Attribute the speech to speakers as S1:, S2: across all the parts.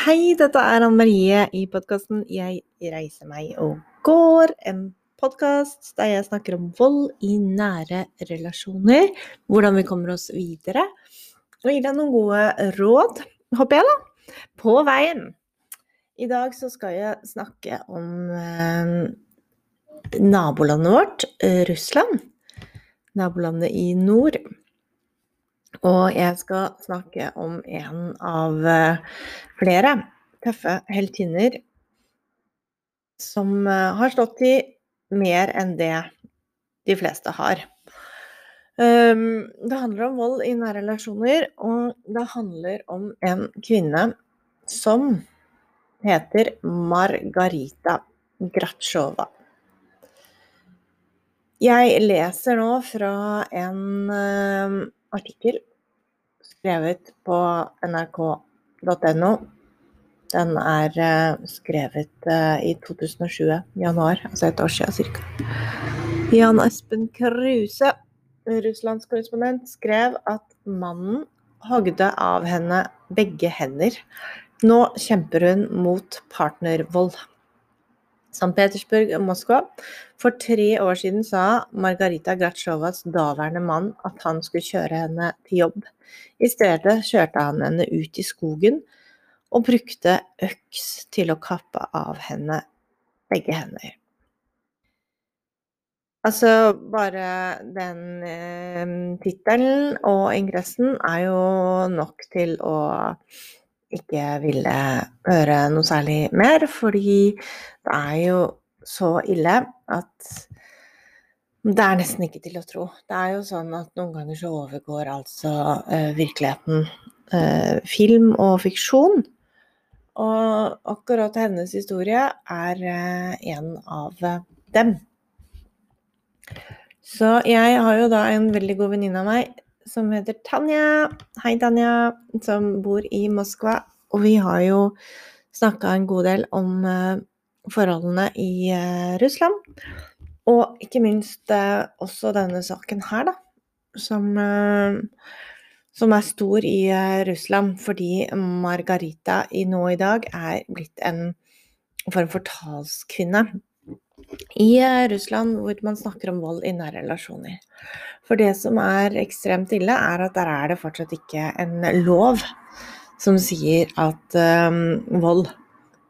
S1: Hei, dette er Anne Marie i podkasten 'Jeg reiser meg og går'. En podkast der jeg snakker om vold i nære relasjoner. Hvordan vi kommer oss videre. Og gir deg noen gode råd, håper jeg, da, på veien. I dag så skal jeg snakke om eh, nabolandet vårt, Russland. Nabolandet i nord. Og jeg skal snakke om en av eh, flere tøffe heltinner som eh, har stått i mer enn det de fleste har. Ehm, det handler om vold i nære relasjoner, og det handler om en kvinne som heter Margarita Gratsjova. Jeg leser nå fra en ehm, artikkel skrevet på nrk.no. Den er uh, skrevet uh, i 2007, januar, altså et år siden ca. Jan Espen Kruse, russlandskorrespondent, skrev at mannen hogde av henne begge hender. Nå kjemper hun mot partnervold. St. Petersburg og Moskva. For tre år siden sa Margarita Gratsjovas daværende mann at han skulle kjøre henne til jobb. I stedet kjørte han henne ut i skogen og brukte øks til å kappe av henne begge hender. Altså, bare den eh, tittelen og ingressen er jo nok til å ikke ville høre noe særlig mer, fordi det er jo så ille at det er nesten ikke til å tro. Det er jo sånn at noen ganger så overgår altså uh, virkeligheten uh, film og fiksjon. Og akkurat hennes historie er uh, en av dem. Så jeg har jo da en veldig god venninne av meg som heter Tanja. Hei, Tanja. Som bor i Moskva. Og vi har jo snakka en god del om uh, forholdene i uh, Russland. Og ikke minst uh, også denne saken her, da. Som, som er stor i Russland fordi Margarita i nå i dag er blitt en form for talskvinne i Russland hvor man snakker om vold i nære relasjoner. For det som er ekstremt ille, er at der er det fortsatt ikke en lov som sier at um, vold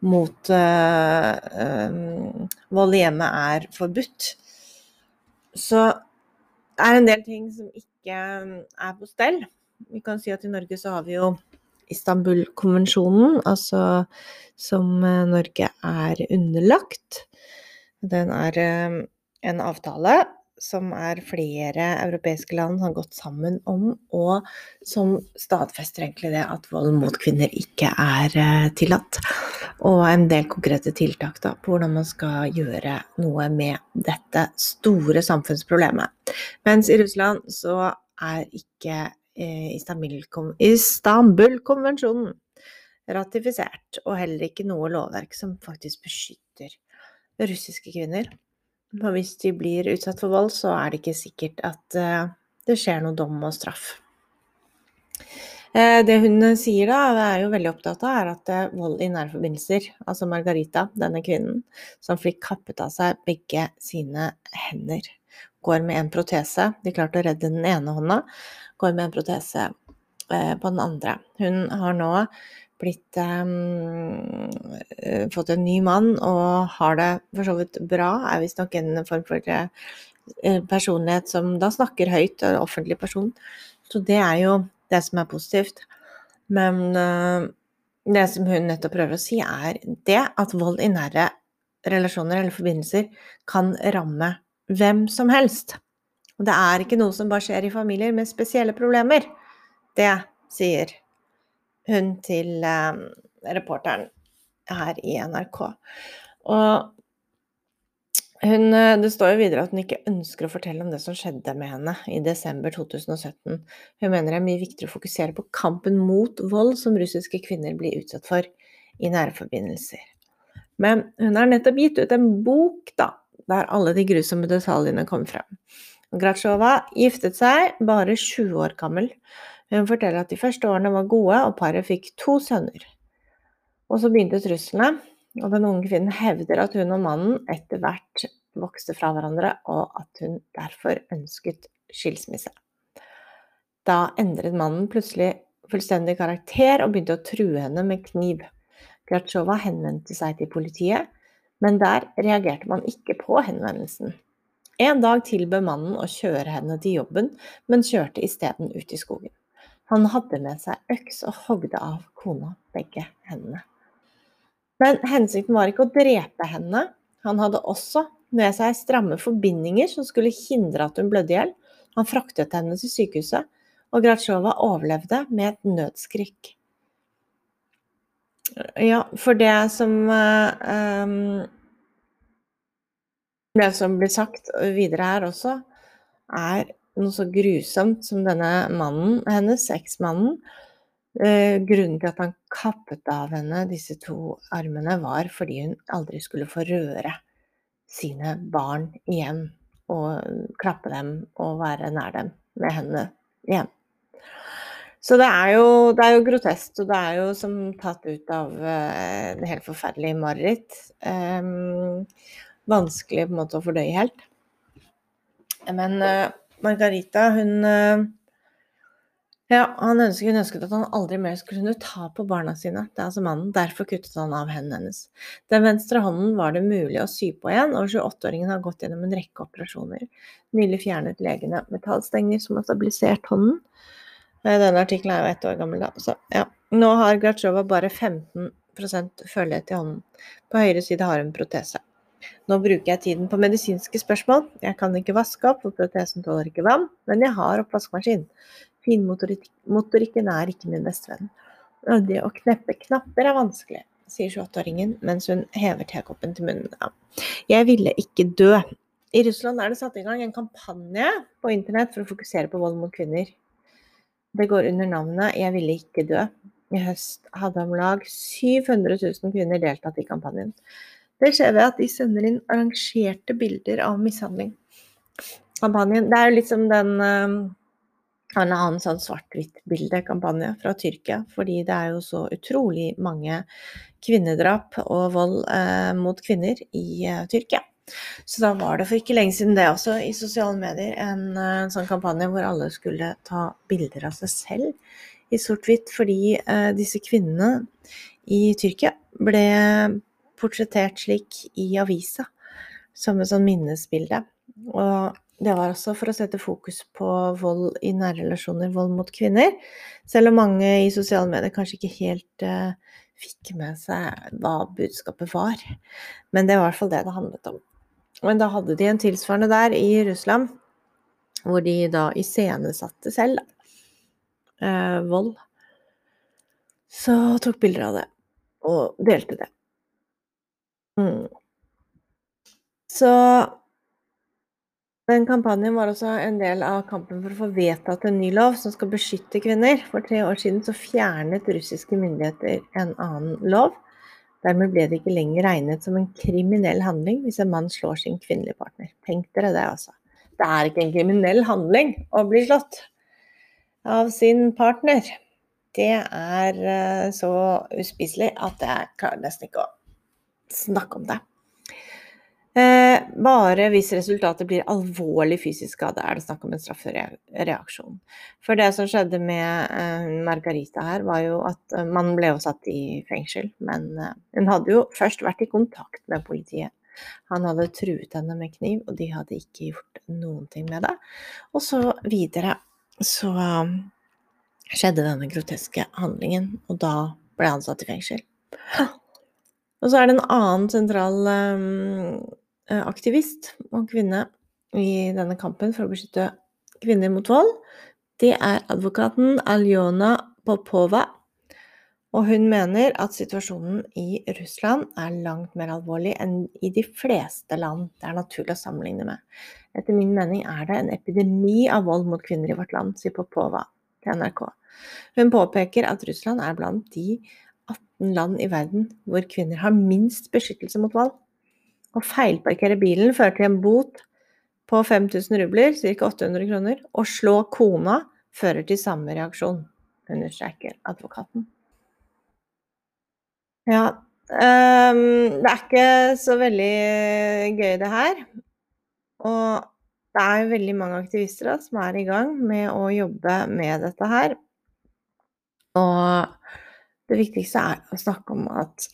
S1: mot uh, um, Vold i hjemmet er forbudt. Så det er en del ting som ikke er på stell. Vi kan si at i Norge så har vi jo Istanbul-konvensjonen, altså som Norge er underlagt. Den er um, en avtale som er flere europeiske land har gått sammen om, og som stadfester egentlig det at vold mot kvinner ikke er eh, tillatt. Og en del konkrete tiltak da, på hvordan man skal gjøre noe med dette store samfunnsproblemet. Mens i Russland så er ikke eh, Istanbul-konvensjonen ratifisert, og heller ikke noe lovverk som faktisk beskytter russiske kvinner. Og hvis de blir utsatt for vold, så er det ikke sikkert at uh, det skjer noe dom og straff. Uh, det hun sier da, er jo veldig opptatt av, er at vold i nære forbindelser, altså Margarita, denne kvinnen, som fikk kappet av seg begge sine hender, går med en protese. De klarte å redde den ene hånda, går med en protese på den andre. Hun har nå blitt um, fått en ny mann og har det for så vidt bra, er visstnok en form for uh, personlighet som da snakker høyt, og offentlig person. Så det er jo det som er positivt. Men uh, det som hun nettopp prøver å si, er det at vold i nære relasjoner eller forbindelser kan ramme hvem som helst. Og det er ikke noe som bare skjer i familier med spesielle problemer. Det sier hun til eh, reporteren her i NRK. Og hun, eh, det står jo videre at hun ikke ønsker å fortelle om det som skjedde med henne i desember 2017. Hun mener det er mye viktigere å fokusere på kampen mot vold som russiske kvinner blir utsatt for i nære forbindelser. Men hun har nettopp gitt ut en bok da, der alle de grusomme detaljene kom frem. Gratsjova giftet seg bare 20 år gammel. Hun forteller at de første årene var gode, og paret fikk to sønner. Og så begynte truslene, og den unge kvinnen hevder at hun og mannen etter hvert vokste fra hverandre, og at hun derfor ønsket skilsmisse. Da endret mannen plutselig fullstendig karakter og begynte å true henne med kniv. Gratsjova henvendte seg til politiet, men der reagerte man ikke på henvendelsen. En dag tilbød mannen å kjøre henne til jobben, men kjørte isteden ut i skogen. Han hadde med seg øks og hogde av kona begge hendene. Men hensikten var ikke å drepe henne. Han hadde også med seg stramme forbindinger som skulle hindre at hun blødde i hjel. Han fraktet henne til sykehuset, og Gratsjova overlevde med et nødskrik. Ja, for det som um, Det som blir sagt videre her også, er noe så grusomt som denne mannen hennes, eksmannen Eh, Grunnen til at han kappet av henne disse to armene, var fordi hun aldri skulle få røre sine barn igjen. Og klappe dem og være nær dem med hendene igjen. Så det er, jo, det er jo grotesk, og det er jo som tatt ut av eh, en helt forferdelig mareritt. Eh, vanskelig på en måte å fordøye helt. Men uh, Margarita, hun uh, ja, han ønsket, hun ønsket at han aldri mer skulle kunne ta på barna sine. Det er altså mannen. Derfor kuttet han av hendene hennes. Den venstre hånden var det mulig å sy på igjen, og 28-åringen har gått gjennom en rekke operasjoner. Nylig fjernet legene metallstenger som har stabilisert hånden. Denne artikkelen er jo ett år gammel, da. Så ja. Nå har Gratsjova bare 15% følelighet i hånden. På høyre side har hun protese. Nå bruker jeg tiden på medisinske spørsmål. Jeg kan ikke vaske opp, for protesen tåler ikke vann, men jeg har oppvaskmaskin. Finmotorikken er ikke min bestevenn. Det å kneppe knapper er vanskelig, sier 28-åringen mens hun hever tekoppen til munnen. Ja. Jeg ville ikke dø. I Russland er det satt i gang en kampanje på internett for å fokusere på vold mot kvinner. Det går under navnet 'Jeg ville ikke dø'. I høst hadde om lag 700 000 kvinner deltatt i kampanjen. Det skjer ved at de sender inn arrangerte bilder av mishandling. Kampanjen Det er jo litt som den uh, en annen sånn svart-hvitt-bilde-kampanje fra Tyrkia, fordi det er jo så utrolig mange kvinnedrap og vold eh, mot kvinner i eh, Tyrkia. Så da var det for ikke lenge siden det også i sosiale medier en, en eh, sånn kampanje hvor alle skulle ta bilder av seg selv i sort-hvitt, fordi eh, disse kvinnene i Tyrkia ble portrettert slik i avisa, som et sånn minnesbilde. Og det var også for å sette fokus på vold i nære relasjoner, vold mot kvinner. Selv om mange i sosiale medier kanskje ikke helt uh, fikk med seg hva budskapet var. Men det var i hvert fall det det handlet om. Men da hadde de en tilsvarende der i Russland, hvor de da iscenesatte selv uh, vold. Så tok bilder av det, og delte det. Så den kampanjen var også en del av kampen for å få vedtatt en ny lov som skal beskytte kvinner. For tre år siden så fjernet russiske myndigheter en annen lov Dermed ble det ikke lenger regnet som en kriminell handling hvis en mann slår sin kvinnelige partner. Tenk dere det, altså. Det er ikke en kriminell handling å bli slått av sin partner. Det er eh, så uspiselig at jeg klarer nesten ikke å snakke om det. Eh, bare hvis resultatet blir alvorlig fysisk skade, er det snakk om en straffereaksjon. For det som skjedde med eh, Margarita her, var jo at eh, man ble jo satt i fengsel. Men hun hadde jo først vært i kontakt med politiet. Han hadde truet henne med kniv, og de hadde ikke gjort noen ting med det. Og så videre så skjedde denne groteske handlingen, og da ble han satt i fengsel. Og så er det en annen sentral um, aktivist og kvinne i denne kampen for å beskytte kvinner mot vold. Det er advokaten Aljona Popova. Og hun mener at situasjonen i Russland er langt mer alvorlig enn i de fleste land det er naturlig å sammenligne med. Etter min mening er det en epidemi av vold mot kvinner i vårt land, sier Popova til NRK. Hun påpeker at Russland er blant de 18 land i verden hvor kvinner har minst beskyttelse mot vold. Å feilparkere bilen fører til en bot på 5000 rubler, ca. 800 kroner. Å slå kona fører til samme reaksjon, understreker advokaten. Ja. Um, det er ikke så veldig gøy, det her. Og det er veldig mange aktivister da, som er i gang med å jobbe med dette her. Og det viktigste er å snakke om at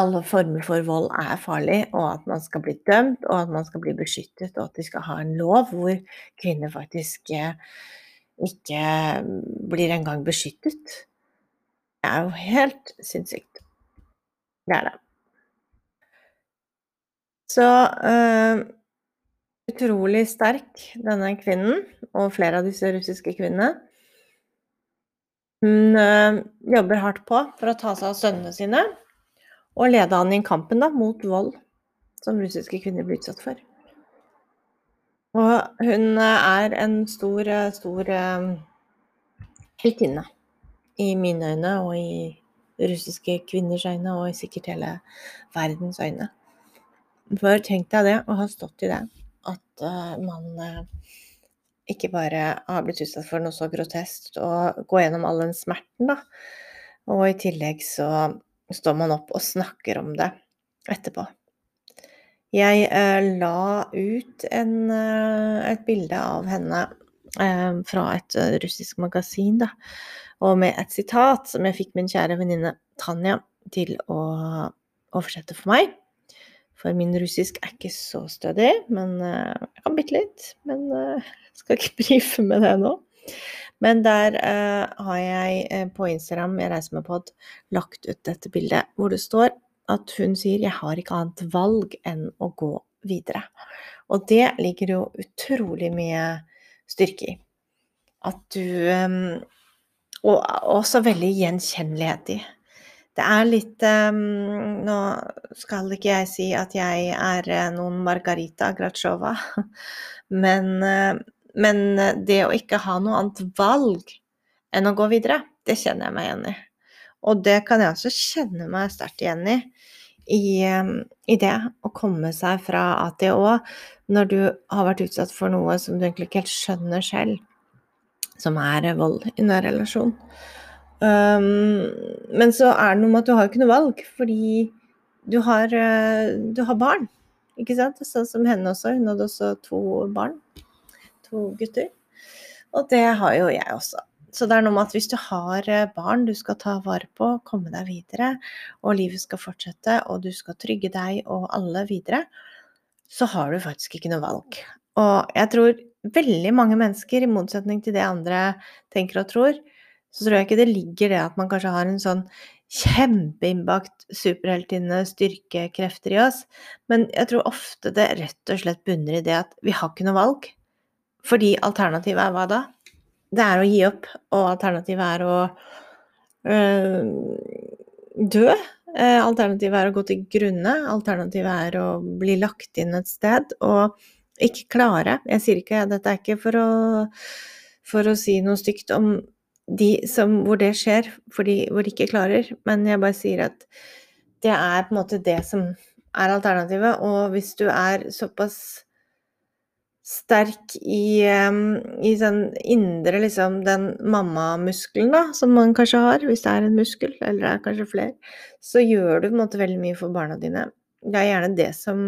S1: alle former for vold er farlig, og at man skal bli dømt, og at man skal bli beskyttet, og at de skal ha en lov hvor kvinner faktisk ikke blir engang beskyttet. Det er jo helt sinnssykt. Det er det. Så uh, utrolig sterk, denne kvinnen, og flere av disse russiske kvinnene. Hun uh, jobber hardt på for å ta seg av sønnene sine, og leda han i kampen da, mot vold som russiske kvinner blir utsatt for. Og hun er en stor, stor uh, heltinne i mine øyne og i russiske kvinners øyne, og i sikkert hele verdens øyne. For tenk deg det, å ha stått i det, at man ikke bare har blitt utsatt for noe så grotesk, og gå gjennom all den smerten, da. Og i tillegg så står man opp og snakker om det etterpå. Jeg eh, la ut en, et bilde av henne fra et russisk magasin, da og med et sitat som jeg fikk min kjære venninne Tanja til å oversette for meg. For min russisk er ikke så stødig, men eh, jeg kan bitte litt. Men uh, jeg skal ikke brife med det nå. Men der eh, har jeg på Instagram, jeg reiser med pod, lagt ut dette bildet hvor det står at hun sier 'jeg har ikke annet valg enn å gå videre'. Og det ligger jo utrolig mye styrke i. At du um, og også veldig gjenkjennelighet i. Det er litt um, Nå skal ikke jeg si at jeg er eh, noen Margarita Gratsjova, men, uh, men det å ikke ha noe annet valg enn å gå videre, det kjenner jeg meg igjen i. Og det kan jeg også kjenne meg sterkt igjen i. I, I, det å komme seg fra A til Å når du har vært utsatt for noe som du egentlig ikke helt skjønner selv som er vold i nær relasjon. Um, men så er det noe med at du har ikke noe valg, fordi du har, uh, du har barn. Ikke sant? Sånn som henne også. Hun hadde også to barn. To gutter. Og det har jo jeg også. Så det er noe med at hvis du har uh, barn du skal ta vare på, komme deg videre, og livet skal fortsette, og du skal trygge deg og alle videre, så har du faktisk ikke noe valg. Og jeg tror veldig mange mennesker, i motsetning til det andre tenker og tror, så tror jeg ikke det ligger det at man kanskje har en sånn kjempeinnbakt superheltinne, styrkekrefter i oss, men jeg tror ofte det rett og slett bunner i det at vi har ikke noe valg. Fordi alternativet er hva da? Det er å gi opp, og alternativet er å øh, dø. Eh, alternativet er å gå til grunne. Alternativet er å bli lagt inn et sted. Og ikke klare. Jeg sier ikke Dette er ikke for å, for å si noe stygt om de som, hvor det skjer, de, hvor de ikke klarer, men jeg bare sier at det er på en måte det som er alternativet. Og hvis du er såpass sterk i, i den indre liksom den mammamuskelen, da, som man kanskje har, hvis det er en muskel, eller det er kanskje flere, så gjør du på en måte veldig mye for barna dine. Det er gjerne det som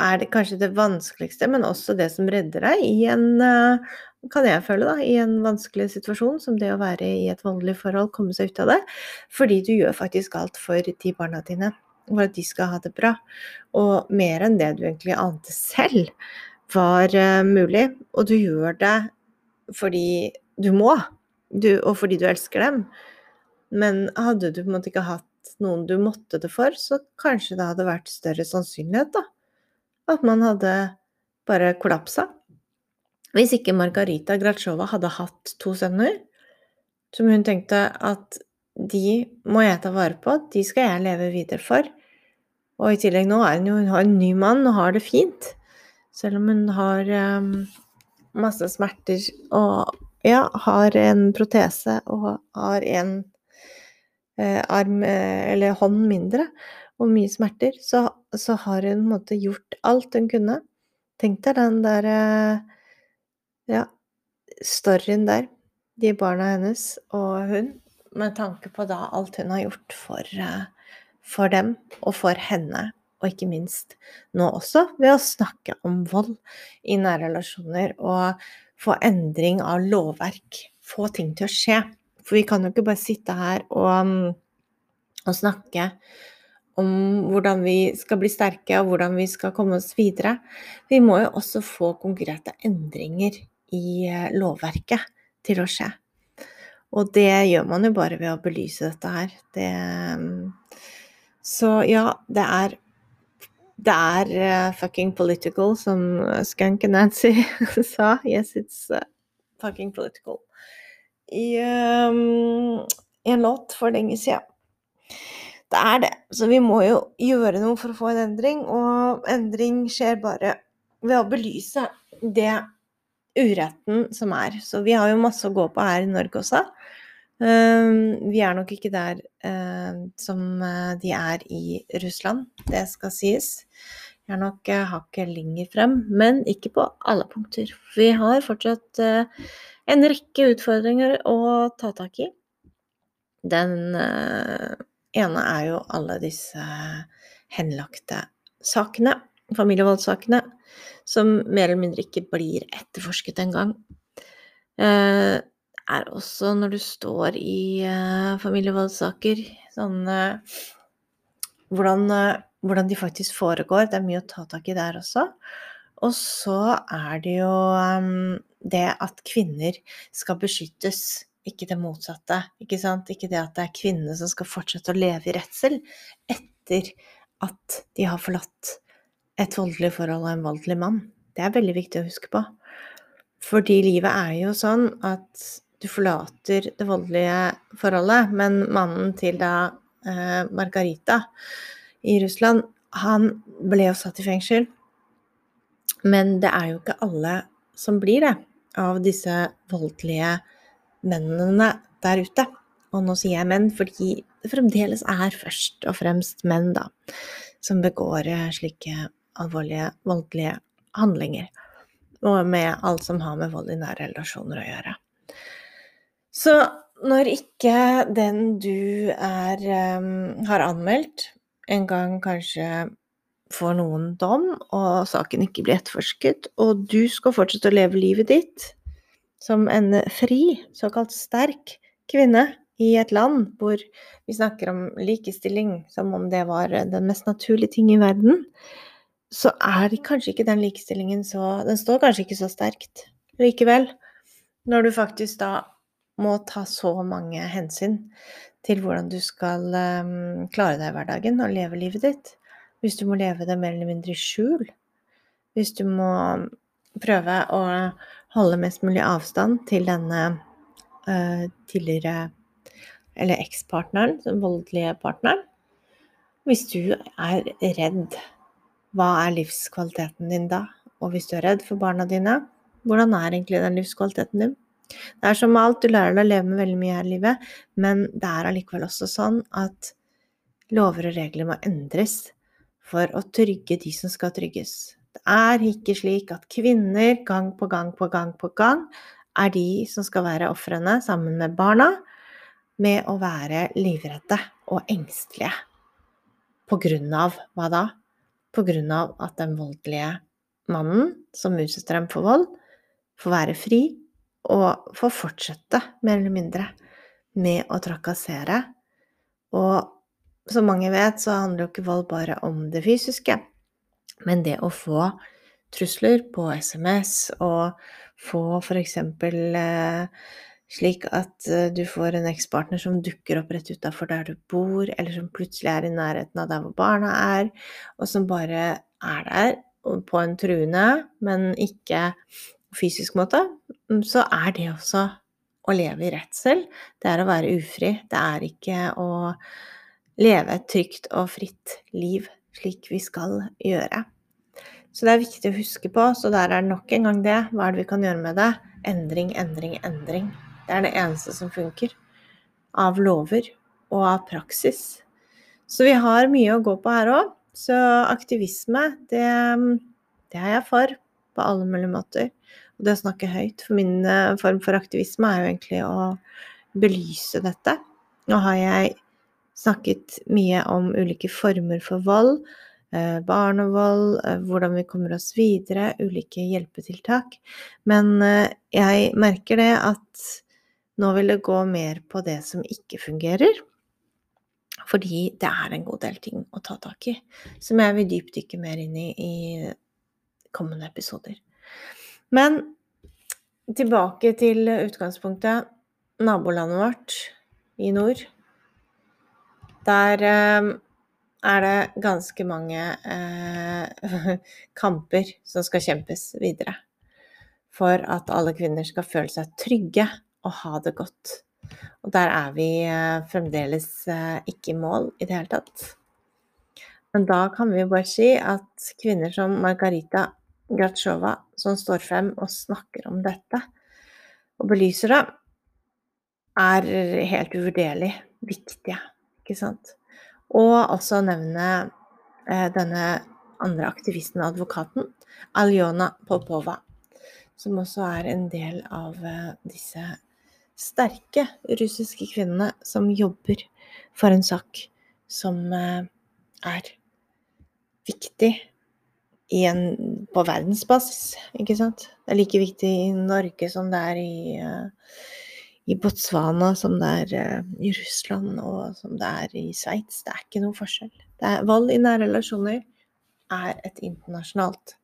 S1: er det kanskje det vanskeligste, men også det som redder deg i en eh, kan jeg føle, da, i en vanskelig situasjon som det å være i et voldelig forhold, komme seg ut av det. Fordi du gjør faktisk alt for de barna dine, for at de skal ha det bra. Og mer enn det du egentlig ante selv var uh, mulig. Og du gjør det fordi du må, du, og fordi du elsker dem. Men hadde du på en måte ikke hatt noen du måtte det for, så kanskje det hadde vært større sannsynlighet, da at man hadde bare kollapsa. Hvis ikke Margarita Gratsjova hadde hatt to sønner, som hun tenkte at de må jeg ta vare på, de skal jeg leve videre for. Og i tillegg nå er hun jo hun har en ny mann og har det fint. Selv om hun har um, masse smerter og ja, har en protese og har en eh, arm eh, eller hånd mindre og mye smerter, så, så har hun på en måte gjort alt hun kunne. Tenk deg den der ja, storyen der. De barna hennes og hun. med tanke på da alt hun har gjort for, eh, for dem og for henne, og ikke minst nå også ved å snakke om vold i nære relasjoner og få endring av lovverk, få ting til å skje. For vi kan jo ikke bare sitte her og, mm, og snakke om hvordan vi skal bli sterke, og hvordan vi skal komme oss videre. Vi må jo også få konkrete endringer i eh, lovverket til å skje. Og det gjør man jo bare ved å belyse dette her. Det, så ja, det er det er uh, fucking political, som Skunk Nancy sa. Yes, it's uh, fucking political. I, um, en låt for lenge siden. Det er det. Så vi må jo gjøre noe for å få en endring, og endring skjer bare ved å belyse det uretten som er. Så vi har jo masse å gå på her i Norge også. Ehm, vi er nok ikke der eh, som eh, de er i Russland, det skal sies. Vi er nok eh, hakket lenger frem, men ikke på alle punkter. Vi har fortsatt en rekke utfordringer å ta tak i. Den ene er jo alle disse henlagte sakene, familievoldssakene, som mer eller mindre ikke blir etterforsket engang. Eh, er også når du står i uh, familievoldssaker, sånn uh, hvordan, uh, hvordan, de faktisk foregår. Det er mye å ta tak i der også. Og så er det jo um, det at kvinner skal beskyttes, ikke det motsatte. Ikke sant? Ikke det at det er kvinnene som skal fortsette å leve i redsel etter at de har forlatt et voldelig forhold og en voldelig mann. Det er veldig viktig å huske på. Fordi livet er jo sånn at du forlater det voldelige forholdet, men mannen til da eh, Margarita i Russland, han ble jo satt i fengsel. Men det er jo ikke alle som blir det, av disse voldelige mennene der ute. Og nå sier jeg menn fordi det fremdeles er først og fremst menn, da, som begår eh, slike alvorlige voldelige handlinger. Og med alt som har med vold i nære relasjoner å gjøre. Så når ikke den du er, um, har anmeldt, en gang kanskje får noen dom, og saken ikke blir etterforsket, og du skal fortsette å leve livet ditt som en fri, såkalt sterk kvinne i et land hvor vi snakker om likestilling som om det var den mest naturlige ting i verden, så er kanskje ikke den likestillingen så Den står kanskje ikke så sterkt likevel. Når du faktisk da må ta så mange hensyn til hvordan du skal um, klare deg i hverdagen og leve livet ditt. Hvis du må leve det mer eller mindre i skjul. Hvis du må prøve å holde mest mulig avstand til denne uh, tidligere eller ekspartneren, den voldelige partneren. Hvis du er redd, hva er livskvaliteten din da? Og hvis du er redd for barna dine, hvordan er egentlig den livskvaliteten din? Det er som alt, du lærer deg å leve med veldig mye her i livet, men det er allikevel også sånn at lover og regler må endres for å trygge de som skal trygges. Det er ikke slik at kvinner gang på gang på gang på gang er de som skal være ofrene sammen med barna, med å være livredde og engstelige. På grunn av hva da? På grunn av at den voldelige mannen som utsetter dem for vold, får være fri og få fortsette, mer eller mindre, med å trakassere. Og som mange vet, så handler jo ikke vold bare om det fysiske, men det å få trusler på SMS og få f.eks. Eh, slik at eh, du får en ekspartner som dukker opp rett utafor der du bor, eller som plutselig er i nærheten av der hvor barna er, og som bare er der på en truende, men ikke fysisk måte, så er det også å leve i redsel. Det er å være ufri. Det er ikke å leve et trygt og fritt liv slik vi skal gjøre. Så det er viktig å huske på. Så der er det nok en gang det. Hva er det vi kan gjøre med det? Endring, endring, endring. Det er det eneste som funker. Av lover og av praksis. Så vi har mye å gå på her òg. Så aktivisme, det, det er jeg for på alle mulige måter. Og det å snakke høyt. For min eh, form for aktivisme er jo egentlig å belyse dette. Nå har jeg snakket mye om ulike former for vold, eh, barnevold, eh, hvordan vi kommer oss videre, ulike hjelpetiltak. Men jeg merker det at nå vil det gå mer på det som ikke fungerer. Fordi det er en god del ting å ta tak i, som jeg vil dypdykke mer inn i i kommende episoder. Men tilbake til utgangspunktet. Nabolandet vårt i nord. Der eh, er det ganske mange eh, kamper som skal kjempes videre. For at alle kvinner skal føle seg trygge og ha det godt. Og der er vi eh, fremdeles eh, ikke i mål i det hele tatt. Men da kan vi jo bare si at kvinner som Margarita Gratsjova, som står frem og snakker om dette og belyser det, er helt uvurderlig viktige, ikke sant. Og også nevne eh, denne andre aktivisten og advokaten, Aljona Popova, som også er en del av eh, disse sterke russiske kvinnene som jobber for en sak som eh, er viktig en, på verdensbasis, ikke sant. Det er like viktig i Norge som det er i, uh, i Botswana, som det er uh, i Russland og som det er i Sveits. Det er ikke noe forskjell. Er, vold i nære relasjoner er et internasjonalt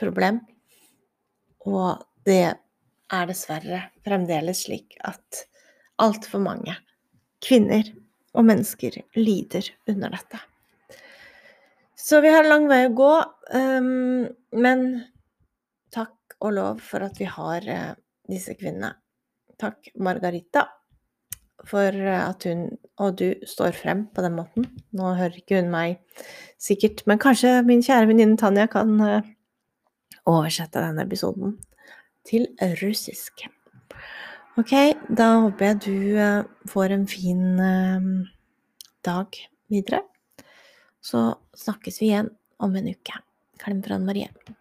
S1: problem. Og det er dessverre fremdeles slik at altfor mange kvinner og mennesker lider under dette. Så vi har lang vei å gå, um, men takk og lov for at vi har uh, disse kvinnene. Takk, Margarita, for at hun og du står frem på den måten. Nå hører ikke hun meg sikkert, men kanskje min kjære venninne Tanja kan uh, oversette denne episoden til russisk. Ok, da håper jeg du uh, får en fin dag videre. Så snakkes vi igjen om en uke. Klem fra Anne Marie.